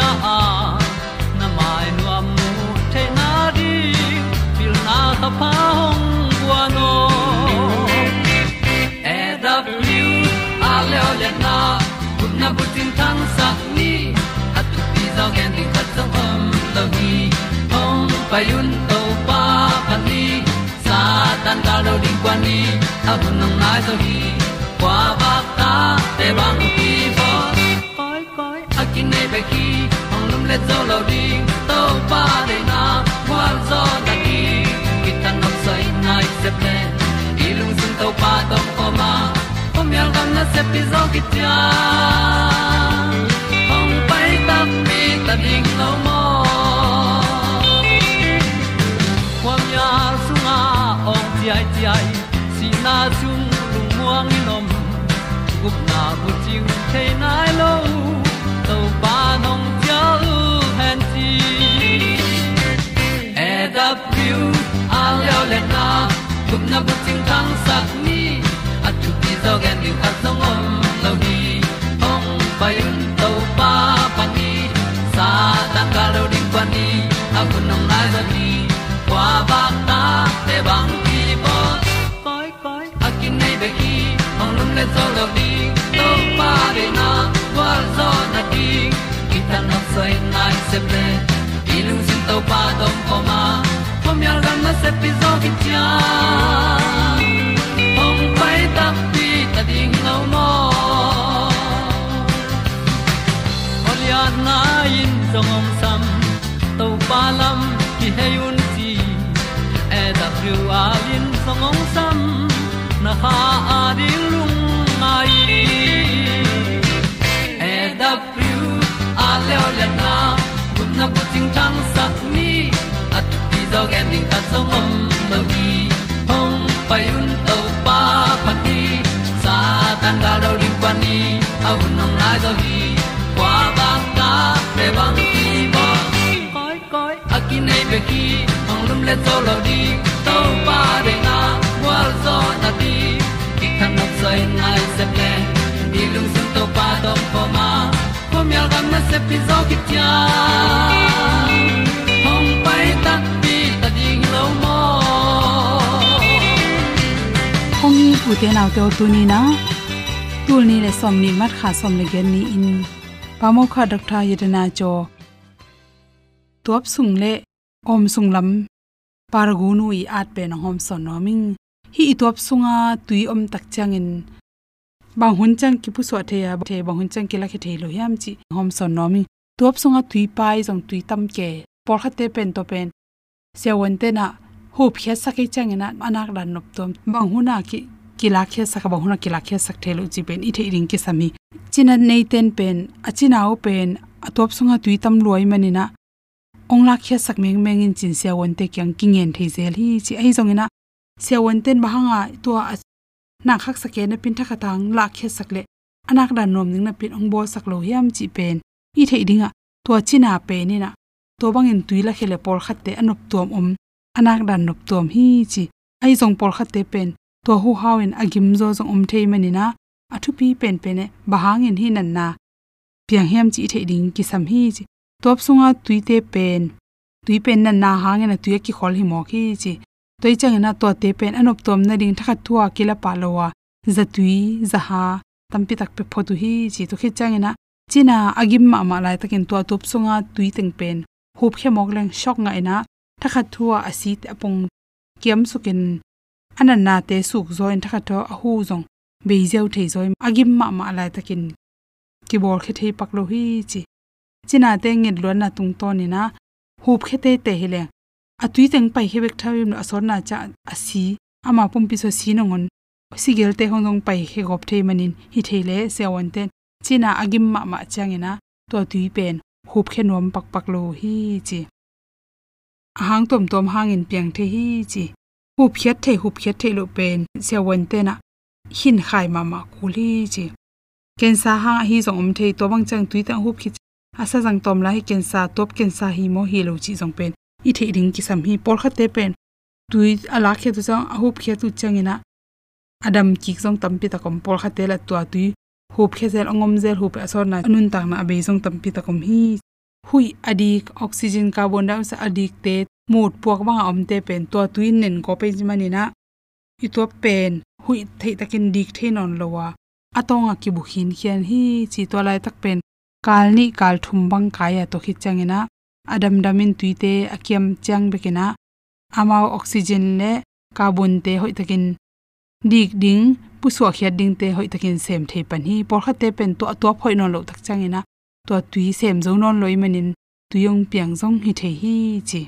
nong a na mai nu amu te na di pil na ta pa hong bua no e w, a le le na kun na bu tin tan sa ni. At pi za gen di khat sa om la gi hong pa yun to pa pa ni. Sa tan da lo di kwa ni, a bu nang mai so hi kwa ba ta te bang ki bo koi koi a kin nei be ki le zo lo di to pa de na kwa zo ta ki ki tan nok sai nai se ple i lung sun to pa tom pa ma. Pom yal gam na se pi zo ki tia hong pai ta mi ta ding lo mo kwam ya sunga ong ti ai ti ai si na chung lung muang ni nom gup na bu ting the na tang sat ni at pi zo gen ni khat song om lo ni ong pai un to pa pa ni sa tan ga lo ding pa ni a bu nong lai za ni kwa ba ta te bang ki bo koi koi a kin nei be ki ong lum le zo lo di to pa de na kwa zo na ki ta na sai nai se ple i lung sin to pa dom ko ma. Pom yal gam na se pi zo ki na in song om sam to pa lam ki hay un ti e da thru a lin song om sam na ha a di lung mai. E da thru a le o le na kun na ko ting tang sat ni at ti dog ending ta song om lo gi hong pai un to pa pa ti sa tan ga do ri pa ni. Au nong lai do gi ta pe bang ki bo koi koi akin nei pe ki ong lum le to lo di to pa de na wa zo na ti ki kan nok sai nai se ple ni lung sun to pa to po ma. Ko mi al gam na se pi zo ki tia hong pai ta pi ta ding lo mo ong ni pu te naw te tu ni na tu ni le som ni mat kha som le gen ni in pamo kha dakta yedana cho. Tuap sung le, om sung lam pargunu i at pe na hom son no ming hi tuap sunga, tui om tak chang in. Bang hun chang ki pu so the ya the bang hun chang ki la khe the lo yam chi hom son no ming tuap sunga, tui pai jong tui tam ke, por khate pen to pen. Se won te na hu phya sakai chang ina, anak dan nop tom. Bang huna ki kila khe sak ba huna kila khe sak thelo chi pen, i the ring ki sami china nei ten pen achinao pen atop sunga tuitam loi manina. Ongla khe sak meng meng in chin sia won te kyang kingen thei zel hi chi ai zong ina. Sia won ten bahanga to na khak sake na pin thakha tang la khe sakle anak dan nom ning na pin ong bo sak lo hiam chi pen. I thei dinga to china pe ni na to bang in tuila khele por khatte anop tuam om. Anak dan nop tuam hi chi ai zong por khatte pen. To hu hawin agim zo zong om thei manina athupi pen pene bahangin hi nan na piang hem chi the ding ki sam hi chi. Top sunga tuite pen. Tui pen na na hang na tuya ki khol hi mo khi chi. Toi chang na to te pen anop tom na ding thakha thua kila pa lowa. Za tui, za ha, tampi tak pe photu hi chi. To khi chang na china agim ma ma lai takin to top sunga tui teng pen. Hup khe mok leng shok nga ina thakha thua asi te apong kiam sukin anan na te suk zoin thakha tho a hu zong be zeu thei zoi agim ma ma lai takin keyboard khe thei paklo hi chi china te ngin lo na tung to ni na. Hup khe te te hele atui teng pai he bek thawim na asor na cha asi ama pum pi so si no ngon sigel te hong dong pai he gop thei manin hi thei le se wan ten china agim ma ma changena to tui pen hup khe nom pak pak lo hi chi ahang tom tom hangin piang the hi chi hup khiat the hup khiat the lo pen se wan te na hin khai ma ma kuli chi ken sa ha hi zong om thei to bang chang tuita hup khit. Asa jang tom la hi ken sa top ken sa hi mo hi lo chi zong pen. I thei ding ki sam hi por kha te pen. Tui ala khe tu chang, hup khe tu changina adam ki zong tam pi ta kom por kha te la tu tui. Hup khe zel, ongom zel, hup e asor na. Anun ta na abe zong tam pi ta kom hi. Hui, adik, oxygen, carbon dioxide adik te. Mut puak bang om te pen. To tuin nen ko pe mani na. I to pen hui thei takin dik the non lowa atonga ki bukhin khian hi chi to lai tak pen. Kal ni kal thum bang kaya to khi changena adam damin tuite akiam chang bekena ama oxygen le carbon te hoi takin dik ding. Puswa khia ding te hoi takin sem thei pan hi. Por kha te pen to to phoi non lo tak changena to tui sem zo non loi manin tuyong piang zong hi the hi chi.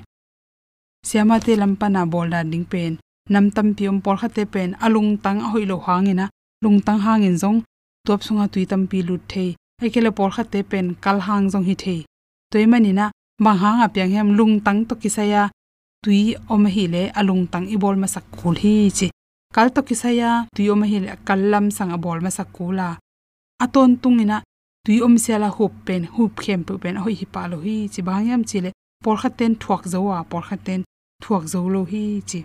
Siama te lampana bolda ding pen nam tam piom por kha te pen alung tang hoi lo hangena lung tang hangin zong top sunga tui tam pi lut the ai kele por kha te pen kal hang zong hi the toy mani na bang hang a pyang hem lung tang to kisaya tui om hi le alung tang i bol ma sak khul hi chi. Kal to kisaya tui om hi le kallam sang a bol ma sak kula aton tungina, tui om sela hup pen, hup khem pu pen hoi hi pa lo hi chi. Bang yam chi le por kha ten thuak zo wa por kha ten thuak zo lo hi chi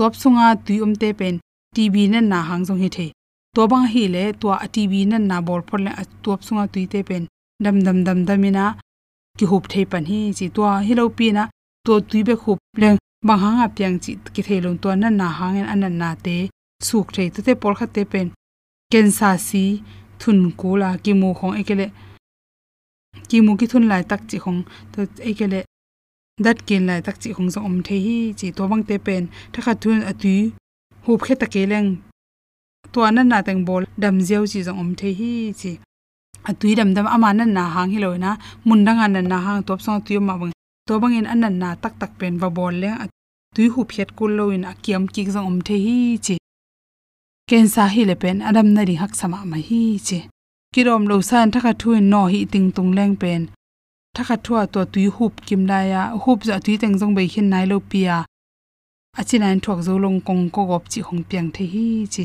top sunga tui te pen tv na na hang jong hi the. To bang hi le to a tv na na bol phol le top sunga tui te pen, dam dam dam damina ki hup thei pan hi chi to hi lo pi na, to tui be khup leng bang hang a piang chi ki thei lon to na na hang en an na te, suk thei te te por kha te pen, ken sa si thun ko la ki mu khong ekele ki mu ki thun lai tak chi khong to ekele dat kin lai tak chi khong zo om the hi chi to bang te pen tha kha thun atu hup khe ta ke leng. To an na tang bol dam zeu chi zo om the hi chi atui dam dam ama nan na hang hi lo na mun dang an na hang top song tu ma bang vâng. to bang in an na tak tak pen va bol le tui hu phet kul lo in akiam ki jong om the hi chi ken sa hi le pen adam na ri hak sama ma hi chi kirom lo san thakha thuin no hi ting tung leng pen thakha thua to tui hup kim la ya hup za tui teng jong bei khin nai lo pia achinan thok zo long kong ko gop chi hong piang the hi chi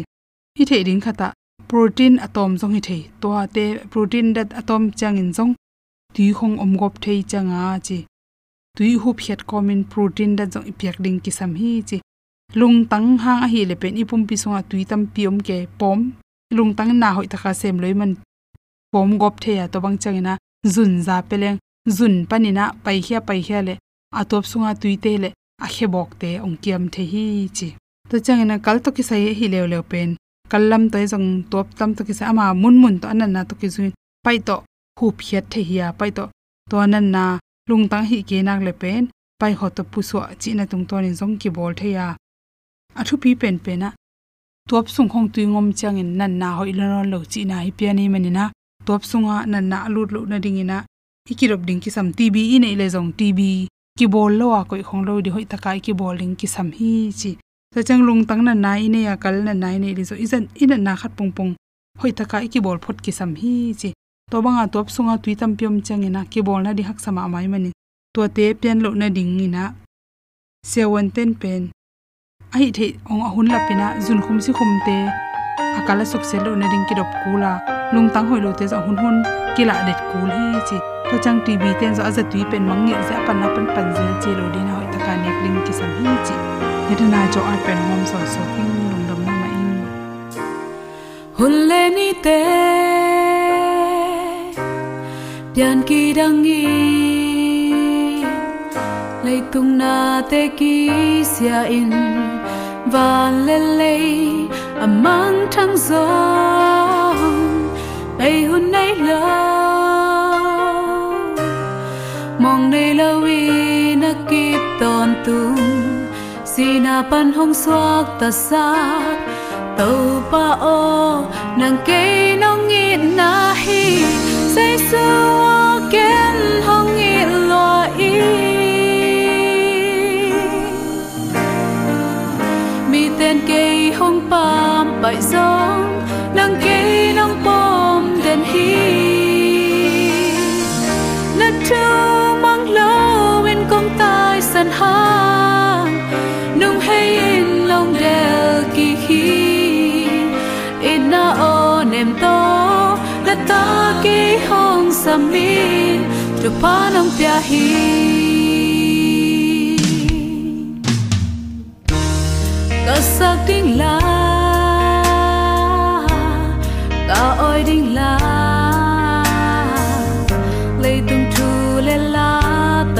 hi the ding khata protein atom jong hi the to te protein dat atom chang in jong tui khong om gop thei changa chi tui hup hiat komin protein da jong ipyak ding ki sam hi chi lung tang hang a hi le pen ipum pi songa tui tam piom ke pom. Lung tang na hoi ta sem loi man pom gop the ya to bang changina zun za peleng zun panina pai khia pai khia le, atop sunga tuite le a khebok te ongkiam the hi chi. To changina kal to ki sai hi le le pen. Kallam toy jong top tam to ki sa ama mun mun to anan na to ki zuin pai to hu phiat the hiya pai to to anan na lung tang hi ke nak le pen. Pai ho to pu so chi na tung to ni jong ki bol the ya a thu pi pen pen na top sung khong tu ngom chang in nan na ho ilon lo chi na hi pe ni mani na top sunga nan na lut lu na ding ina ikirop ding ki sam tv in le jong tv ki bol lo a koi khong lo di hoi takai ki bol ding ki sam hi chi. Ta chang lung tang na nai ne ya kal na nai ne ri zo izan in na khat pung pung hoi takai ki bol phot ki sam hi chi. To banga top sunga tui tam pyom changena ki bol na di hak sama mai mani. To te pian lo na ding ina. Sewan ten pen. Ai the ong ahun la pina jun khum si khum te akala suk selo na ring ki dop kula lung tang hoi te za hun hun kila det kul he chi to chang tv ten za za tui pen mang ngi za pan na pan pan zel chi lo dina hoi taka nek ring ki sam hi chi hedana jo ar pen hom so so king lung dam na ma in hun le ni te pian ki dang ngi lấy tung na te ki sia in và lê lê amang thăng gió. Bay hun nay lơ mong nay lâu vi na kịp tòn tung si na pan hong xoạc ta sak tàu pa o nang cây nong ngit na hi say su ken hong bãi gió, nâng nang nâng bom đèn hi nát tu mang lo bên công tai san hang nung hay in lòng đèo kỳ khi in na ô nem to la ta kỳ hong samin tu pa nong pia hi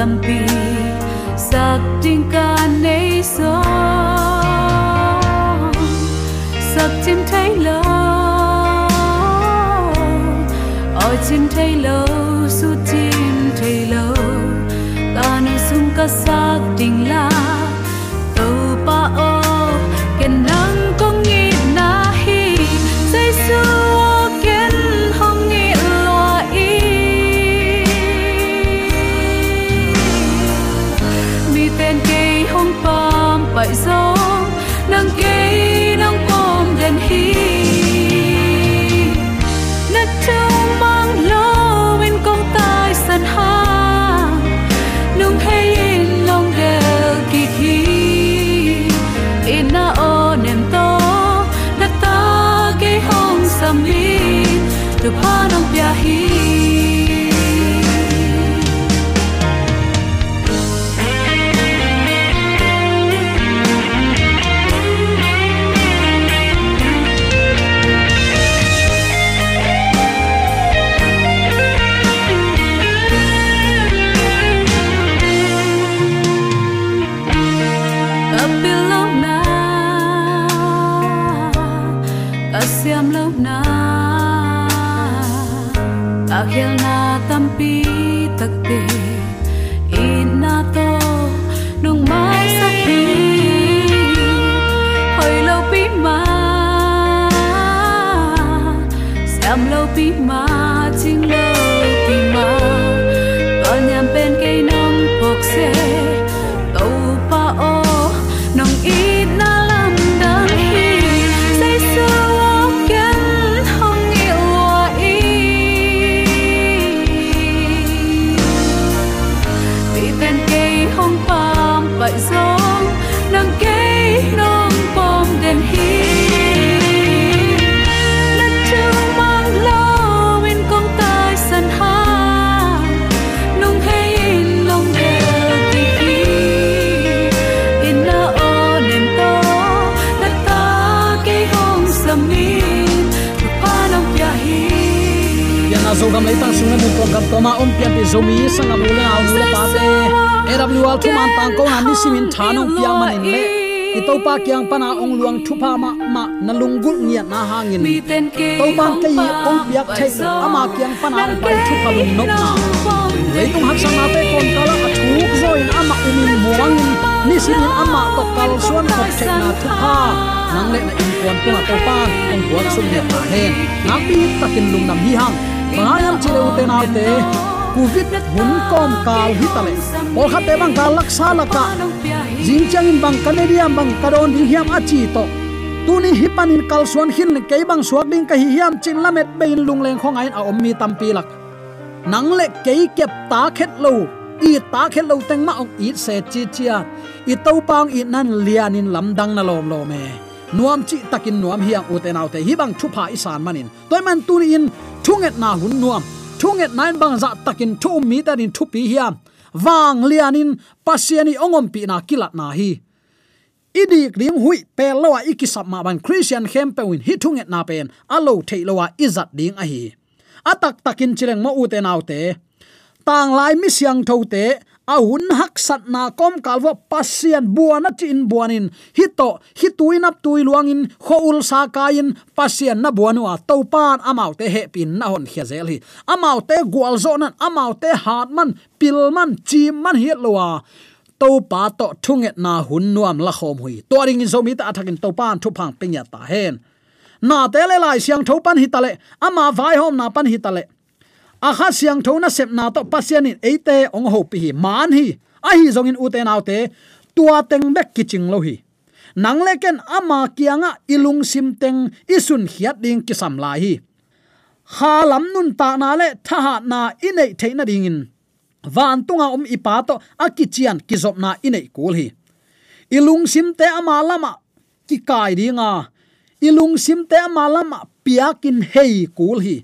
lampi sak ding thanong piang manin le. i to pa kyang pana ong luang thu pa ma ma na lungul nia na hangin. To bang ke yi ong piak thai ama kyang pana ong pai thu pa lung nok na leitung hak sang na te kon kala a thuk zo in ama umin muangin ni simin ama to kal suan khop thai na thu pa. nang le na in kon tung a to pa ong buat sum ne ta hen. Na pi takin lung nam hi hang. Bayam chile u te na te. covid hun kom kal hi tale ol khate bang kal laksa laka jing chang in bang canadian bang kadon ding hiam achi to. Tuni hipanin kalsuan hin ke bang suak ding ka hi hiam chin lamet bein lung leng khong ain a ommi tampi lak. Nang le ke kep ta khet lo, i ta khet lo teng ma ong i se chi chia. I to pang i nan lianin lamdang na lom lo me. Nuam chi takin nuam hiang u te nau te hi bang thupa isan manin. Toy man tu in thunget na hun nuam. Thunget nine bang za takin thu mi ta din thupi hiam wang lianin pasiani ongom pi na kilat na hi. Idik ring hui pe lawa ikisap ma ban christian hempewin hi thunget na pen, alo theilowa izat ding a hi. Atak takin chireng mo ute naute tang lai mi siang thote a hun hak sat na kom kalwa pasian buana chin buanin. Hito, hituin up tui luangin, khoul sa kain pasian na buanu a topan amaute he pin na hon khiazel hi amau gwalzonan amaute hatman pilman amau hi lowa to pa to thunget na hun nuam la khom hui. To ring in zomi ta athakin to pan thu phang penya ta hen. Na te le lai siang thopan hi tale ama vai hom na pan hi tale a kha siang thona sep na to pasian in eite ong ho pi hi man hi. A hi zong in uten autte tua teng bek kiching lo hi. Nang leken ama kianga ilung sim teng isun hiat ding kisam lai hi. Kha lam nun ta na le tha na inei theina ding in. Van tunga om ipa to akichian kizop na inei kul hi. Ilung sim te ama lama ki kai dinga ilung sim te ama lama piakin hei kul hi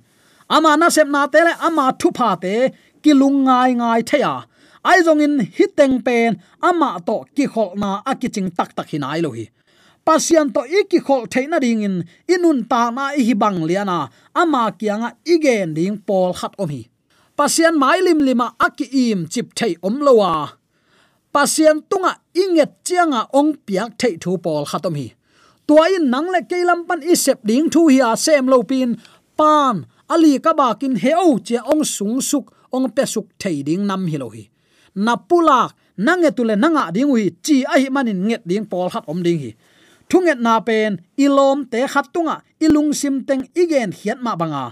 ama na sep na te le, ama thu pha te kilung ngai ngai theya ai zong in hiteng pen, ama to ki khol na akiching tak tak hinai lo hi. Pasian to iki khol theina ding in inun ta na i hi bang liana ama kianga igen ding pol khat om hi. Pasian mai lim lima aki im chip thei om lowa pasian tunga inget chianga ong piak thei thu pol khatom hi. Tuai in nang le kelam pan isep ding thu hi a sem lo pin, pan ali ka bakin heo che ong sung suk, ong pe suk thei ding nam hi lo hi. Na pula, nange tule nanga ding wi chi a hi manin nget ding pol hat om ding hi. Thunget na pen ilom te khat tunga ilung sim teng igen hiat ma banga.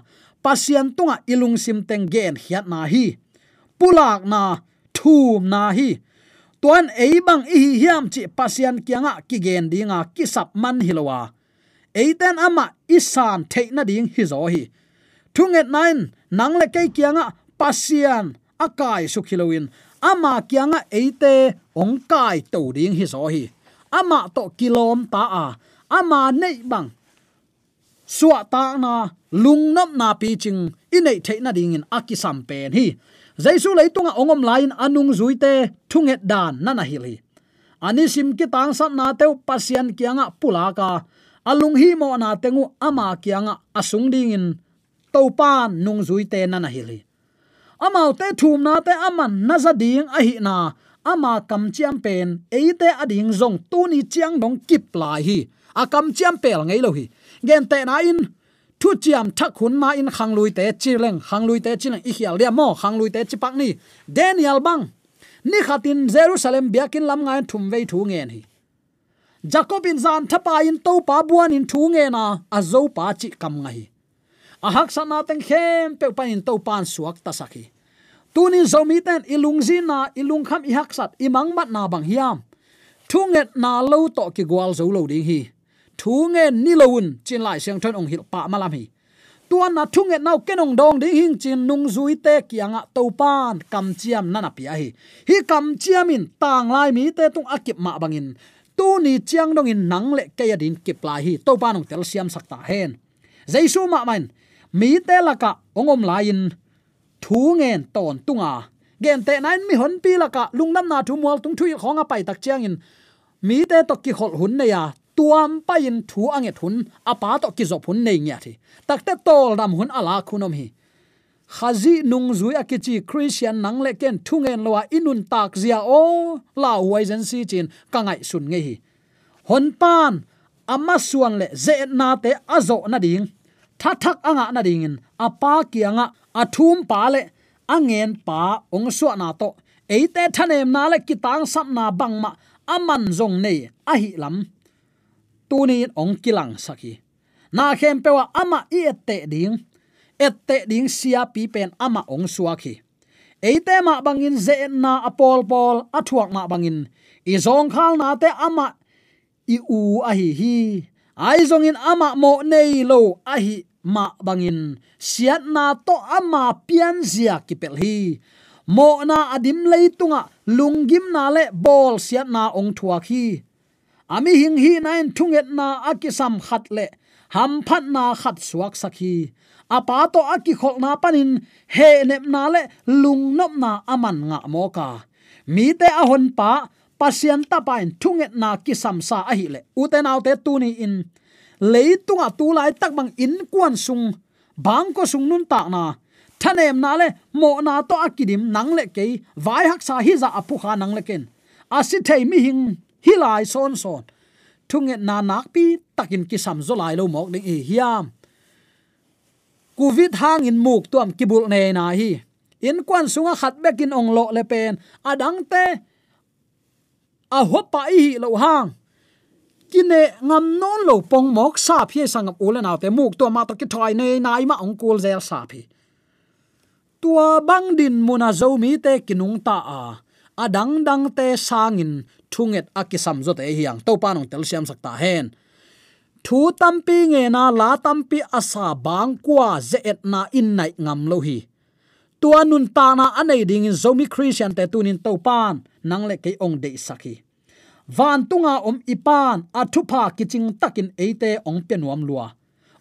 Pasian tunga ilung sim teng gen hiat na hi. Pulak na, thum na hi. Tuan ei bang i hiam chi pasian kianga ki gen dinga ki sap man hilowa eiten ama isan theina ding hi zo hi thunget nine nang le kai kianga pasian. Akai sukhiloin ama kianga eite ong kai to ding hi zo hi ama to kilom ta a ama nei bang. Suwa ta na lung nop na pi ching inei theina ding in akisam pen hi. Jaisu leitunga ongom lain anung zuite thunget dan nana hili ani sim ki tang sat na teu pasian kianga pulaka. Alung hi mo na tengu ama kianga asung ding in topan nung zuite nana hili amau te thum na te aman na za ding a hi na. Ama kam chiam pen eite ading zong tu ni chiang dong kip lai hi. A kam chiam pel ngei lo hi. Gen te na in, thu chiam thak hun ma in khang lui te chileng khang lui te chileng i hial dia mo khang lui te chipak ni. Daniel bang, ni khatin jerusalem biakin lam ngai thum vei thu ngen hi Jacobin zan thapa in to pa buan in thu nge na azo pa chi kam ngai a hak sana teng khem pe pa in to pan suak ta sakhi tunin zomi ten ilung na ilung kham i hak sat imang mat na bang hiam. Thunget na lo to ki gwal zo lo ding hi. Thunge ni loun chin lai siang thon ong hil pa malam hi. Tuan na thunge nau kenong dong ding hing chin nung zui te kianga to pan kam chiam nana pi hi. Hi kam chiam in tang lai mi te tung akip ma bangin tu ni chiang dong in nang le ke din kip lai hi. To panong tel siam sakta hen. Jaisu ma main mi te laka ongom lain thu ngen ton tunga. Gen te nain mi hon pi laka lungnam na thu mual tung thui khonga pai tak chiang in. Mi te to ki khol hun ne ya tuam pa in thu anget hun. Apa to ki zop hun nei nya thi. Takte tol dam hun ala khunom hi. Khazi nung zui akichi christian nang le ken thungen lowa inun tak zia o la huai zen si chin kangai sun nge hi. Hon pan amma suan le ze na te azo na ding tha thak anga na ding in apa kianga athum pa le. Angen pa ong su na to. Eite thanem na le kitang sap na bangma aman zong nei. A hi lam. Tuni ong kilang saki. Na khem pewa ama i ette ding. Ette ding sia pi pen ama ong suaki eite ma bangin ze na apol pol. Athuak ma bangin. I zong khal na te ama i u a hi. Hi ai zong in ama mo nei lo a hi ma bangin. Siat na to ama pian zia ki pel hi. Mo na adim leitunga lungim na le bol siat na ong thua khi. Ami hing hi nain thunget na akisam khat le. Ham phat na khat suak sakhi. Apa to aki khol na panin. He nep na le lung nop na aman nga moka mi te ahon pa, pasien ta pain thunget na kisam sa a hi le. Uten autte tu ni in leitunga tu lai tak bang in quan sung. Bang ko sung nun ta na thanem na le mo na to akidim nang le ke vai hak sa hi dạ za apu kha nang le ken asi thei mi hing hi lại son son. Thunge na nak pi takin ki sam zo lai lo mok ding e hiam covid hang in muk tuam kibul ne na hi. In kwan sunga khat bekin ong lo le pen adang te a hopa hi lo hang kine ngam non lo pong mok sa phi sangam ule naw te muk to ma to ki thoi nei nai ma ong kul zel sa phi. Tua bang din muna zo mi te kinung ta a. Adang dang te sangin thunget akisam zo te hiang. To panong tel siam sakta hen. Thu tampi nge na la tampi asa bang kwa ze et na in nai ngam lo hi. Tua nun ta na anei ding in zomi christian te tunin to pan nang le ke ong de sakhi van tunga om ipan athupa kiching takin eite ong penuam lua.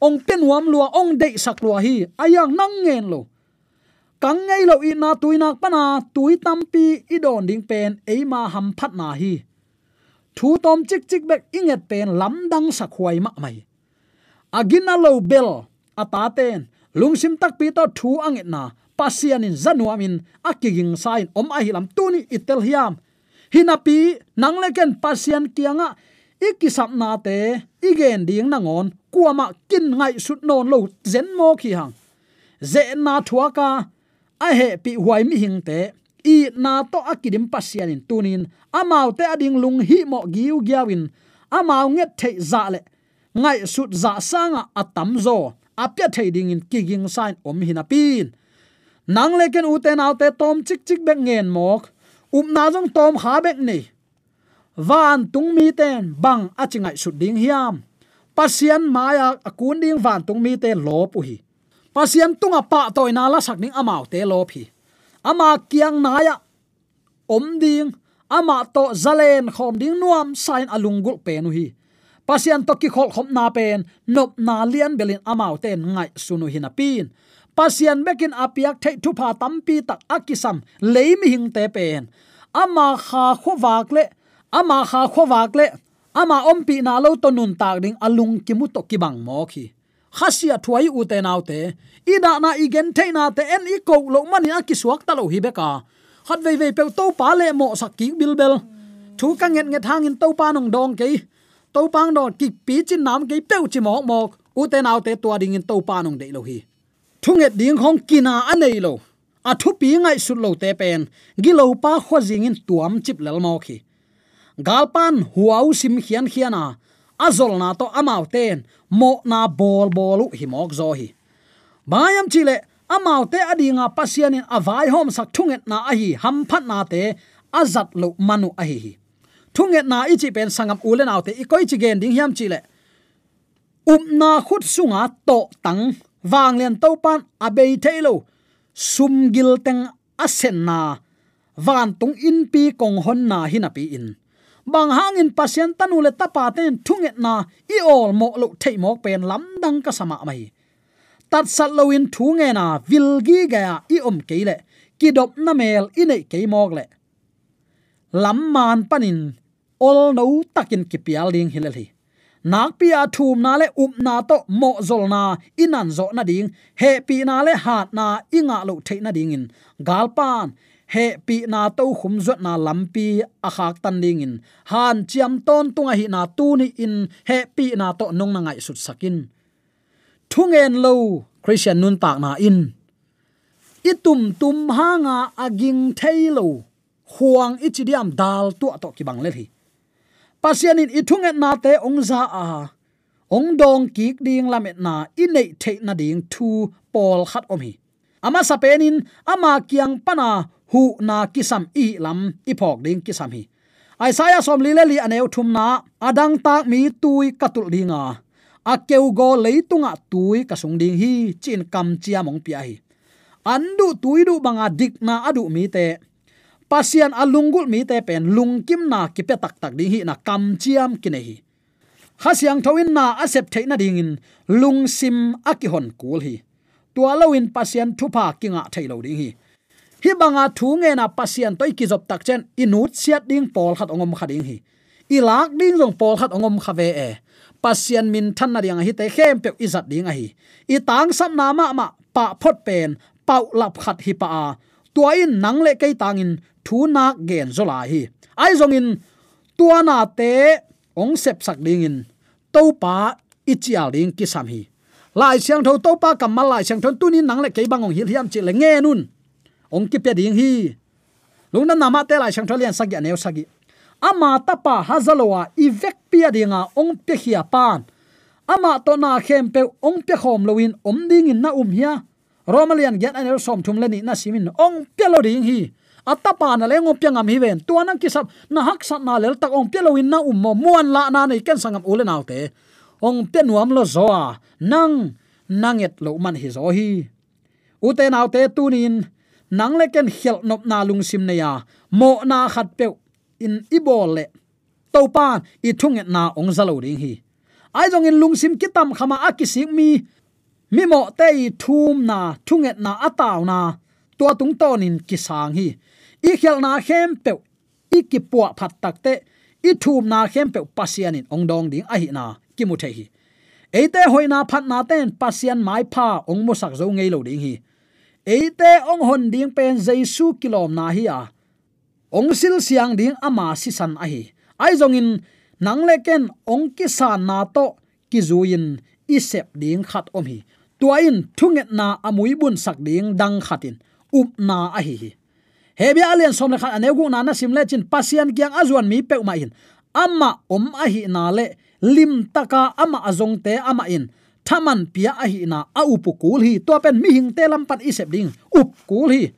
Ong penuam lua ong dei sak lua hi, ayang nang ngen lo. Kang lo i na tuinak pana tui tampi i don ding pen eima ham phat na hi. Thu tom chik chik bek inget pen, lam dang sakhuai ma mai. Agina lo bel ataten lungsim tak pi to thu anget na pasian in zanuamin akiging sign om ahilam tuni itel hiam hinapi, nangleken pasian kianga ikisap na te, igen ding nangon kuama kin ngai sut non lo zen mo ki hang. Ze na thua ka a he pi huai mi hing te, i na to akidim pasian in tunin amau te ading lung hi mo giu giawin amau nge thei za le. Ngai sut za sanga atam zo, apya thei ding in kiging sign om hinapin. Nang leken uten autte tom chik chik bek ngen mok up na jong tom ha bek nei van tung mi ten bang achingai su ding hiam. Pasian maya akun ding van tung mi ten lo pu hi pasian tunga pa toy na la sak ning amao te lo phi ama kiang na ya om ding ama to zalen khom ding nuam, sain alungul pe nu hi pasian to ki khol khom na pen nop na lian belin amao ten ngai sunu hina pin pasian bekin apiak thei thu pha tampi tak akisam leimi hing te pen. Ama kha khowak le, ama kha khowak le, ama ompi na lo to nun tak ding alung kimu to kibang mo khi. Khasia thuai u te nau te ida na igen the na te en i ko lo mani a ki suak ta lo hi beka khat vei vei pe to pa le mo sak ki bilbel thu ka nget nget hang in to pa nong dong ke to pang dong ki pi chin nam ke pe chi mo mo u te nau te tua ding in to pa nong de lo hi thunget ding hong kina anei lo. A thu pi ngai su lo te pen. Gi lo pa kho jing in tuam chip lel mo khi. Galpan huau sim khian khiana azol na to amau ten. Mo na bol bolu hi mok zo hi. Bayam chile amau te adinga pasian in avai hom sak thunget na a hi. Ham phat na te azat lo manu a hi thunget na ichi pen sangam ulen autte ikoi chi gen ding hiam chile upna um khut sunga to tang wang len to pan à abei thailo sum gil teng asen na. Van tung in pi kong hon na hina pi in. Bang hangin pasien tanu le tapa ten thunget na. I ol mo lo thei mok pen lam dang ka sama mai. Tat sat lo in thu nge na. Vil gi ga i om ke le. Ki dop na mel, i nei ke mok le. Lam man panin. Ol no takin ki pial ding hilal hi nak pia thum na le up na to mo zol na. Inan zo na ding. He pi na le hat na. Inga lo the na ding in. Galpan. He pi na to khum zot na lampi a khak tan ding in. Han chiam ton tunga hi na tu ni in. He pi na to nong na ngai sut sakin. Thungen lo christian nun tak na in. Itum tum hanga aging thailo huang ichidiam dal tu to ki bang le hi pasianin ithunget na te ongza a. Ong dong kik ding lamet na, inei the na ding thu pol khat om hi. Ama sapenin ama kiang pana hu na kisam i lam, i ding kisam hi. Aisaya som li le li aneu thum na, adang tak mi tui katul dinga. A keu go leitunga tui kasung ding hi, chin kam chia mong pia hi. Andu tui du banga dik na adu mi te pasian alungul mi te pen lungkim na ki pe tak tak ding hi na kam chiam ki nei khasiang thoin na asep theina ding in, lung sim akihon kul hi. Tua loin pasian thupa kinga thailo ding hi. Hi banga thu nge na pasian toy ki job tak chen, inut siat ding pol khat ongom khading hi. Ilak ding jong pol khat ongom khave e. Pasian min than na riang hi te khem pe izat ding a hi. I tang sam na ma ma, pa phot pen, pau lap khat hi pa a tua in nang le kai tangin thu na gen zola hi. Ai zong in tua na te ong sep sak ding in to pa ichial ding ki sam hi. Lai siang tho to pa kam lai siang thon tunin nang le ke bangong hi hiam chi le nge nun. Ong ki pe ding hi. Lungna nama te lai siang tho lian sagi aneu sagi. Ama tapa hazalowa ivek pia dinga ong pe hia pan. Ama to na khem pe ong pe khom loin om ding in na um hia romalian get anel som thum leni na simin ong pelo ding hi. Atapa na lengom piangam hi ven. Tuana kisap na hak sat na lel tak ong pelo in na ummo muan la na nei ken sangam ule naute ong pe nuam lo zoa, nang nanget lo man hi zo hi. Ute naw te tunin nang le ken khel nop na lung sim ne ya mo na khat pe in ibol le. To pan i thunget na ong zalo ding hi. Ai jong in lung sim kitam khama akisik mi mi mo te i thum na, thunget na ataw na, tua tung ton tonin kisang hi. I khel na khem pe i ki puwa phat tak te, i thum na khem pe pasian in ong dong ding a hi na, ki mu the hi. Eite hoina phat na ten pasian mai pha ong mo sak zo ngei lo ding hi. Eite ong hon ding pen jaisu kilom na hi a. Ong sil siang ding ama si san a hi. Ai zong in, nang le ken ong ki san na to, ki zuin isep ding khat om hi tuain thunget na amui bun sak ding dang khatin. Up na a hi hi. Hebia alian som le khat aneu na na sim le chin pasian kyang azuan mi pe ma in. Amma om a hi na le, lim taka ama azong te ama in. Thaman pia a hi na a upu kul hi. To pen mi hing te lam pat isep ding, up kul hi.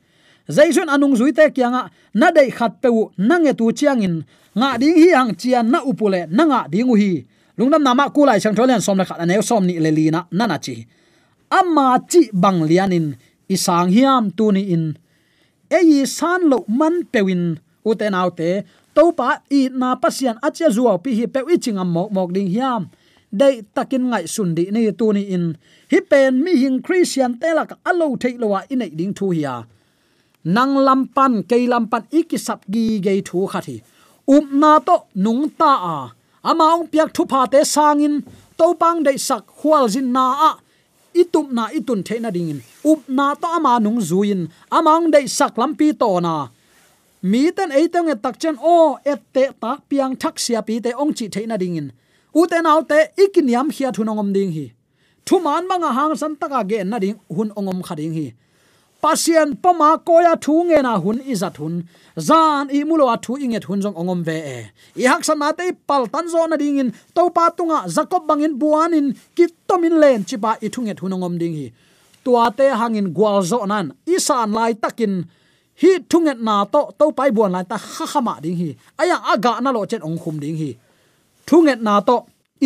Zaisun anung zui te kyanga, na dei khat pe u nange tu chiang in. Nga ding hi hang chian na upule nanga ding u hi. Lungnam nama kulai chang tholen som le khat ane som ni le li na na chi amma chi bang lianin, isang hiam tu ni in. Ei san lo man pewin, uten autte to pa i na pasian acha zuaw pi hi pe i chingam mok mok ding hiam. Dei takin ngai sun di ni tu ni in. Hi pen mi hing christian telak alo thei lowa in ding thu hiya nang lampan ke lampan ikisap gi ge thu khathi. Um na to nung ta a. Ama ong piak thu pha te sangin to pang dei sak khwal jin na a itup na itun theina dingin. Up na to ama nung zuin. Amang dei sak lampi to na. Mi ten eiteng e tak chen o ette tak piang thak sia pi te ong chi theina dingin. U te nau te ikiniam hia thunongom ding hi. Thu man manga hang san taka ge na ding hun ongom khading hi pasien pama koya thu nge na hun izat hun. Zan i mulo a thu inget hun jong ongom ve e. I hak san te pal tan zo na ding in. To pa tunga jacob bangin buanin kit tomin len chipa i thunget hun ongom ding hi. Tua te hangin gwal zo nan. Isan lai takin hi thunget na to to pai buan lai ta kha ma ding hi. Aya aga na lo chen ong khum ding hi. Thunget na to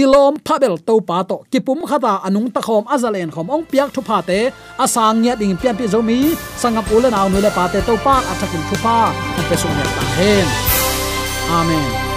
ilom phabel to pa to kipum khata anung ta khom azalen khom ong piak thu pha te asang nya ding pian pi zomi sangap ule naw nu le pa te to pa athakin thu pa pe sung ya ta hen amen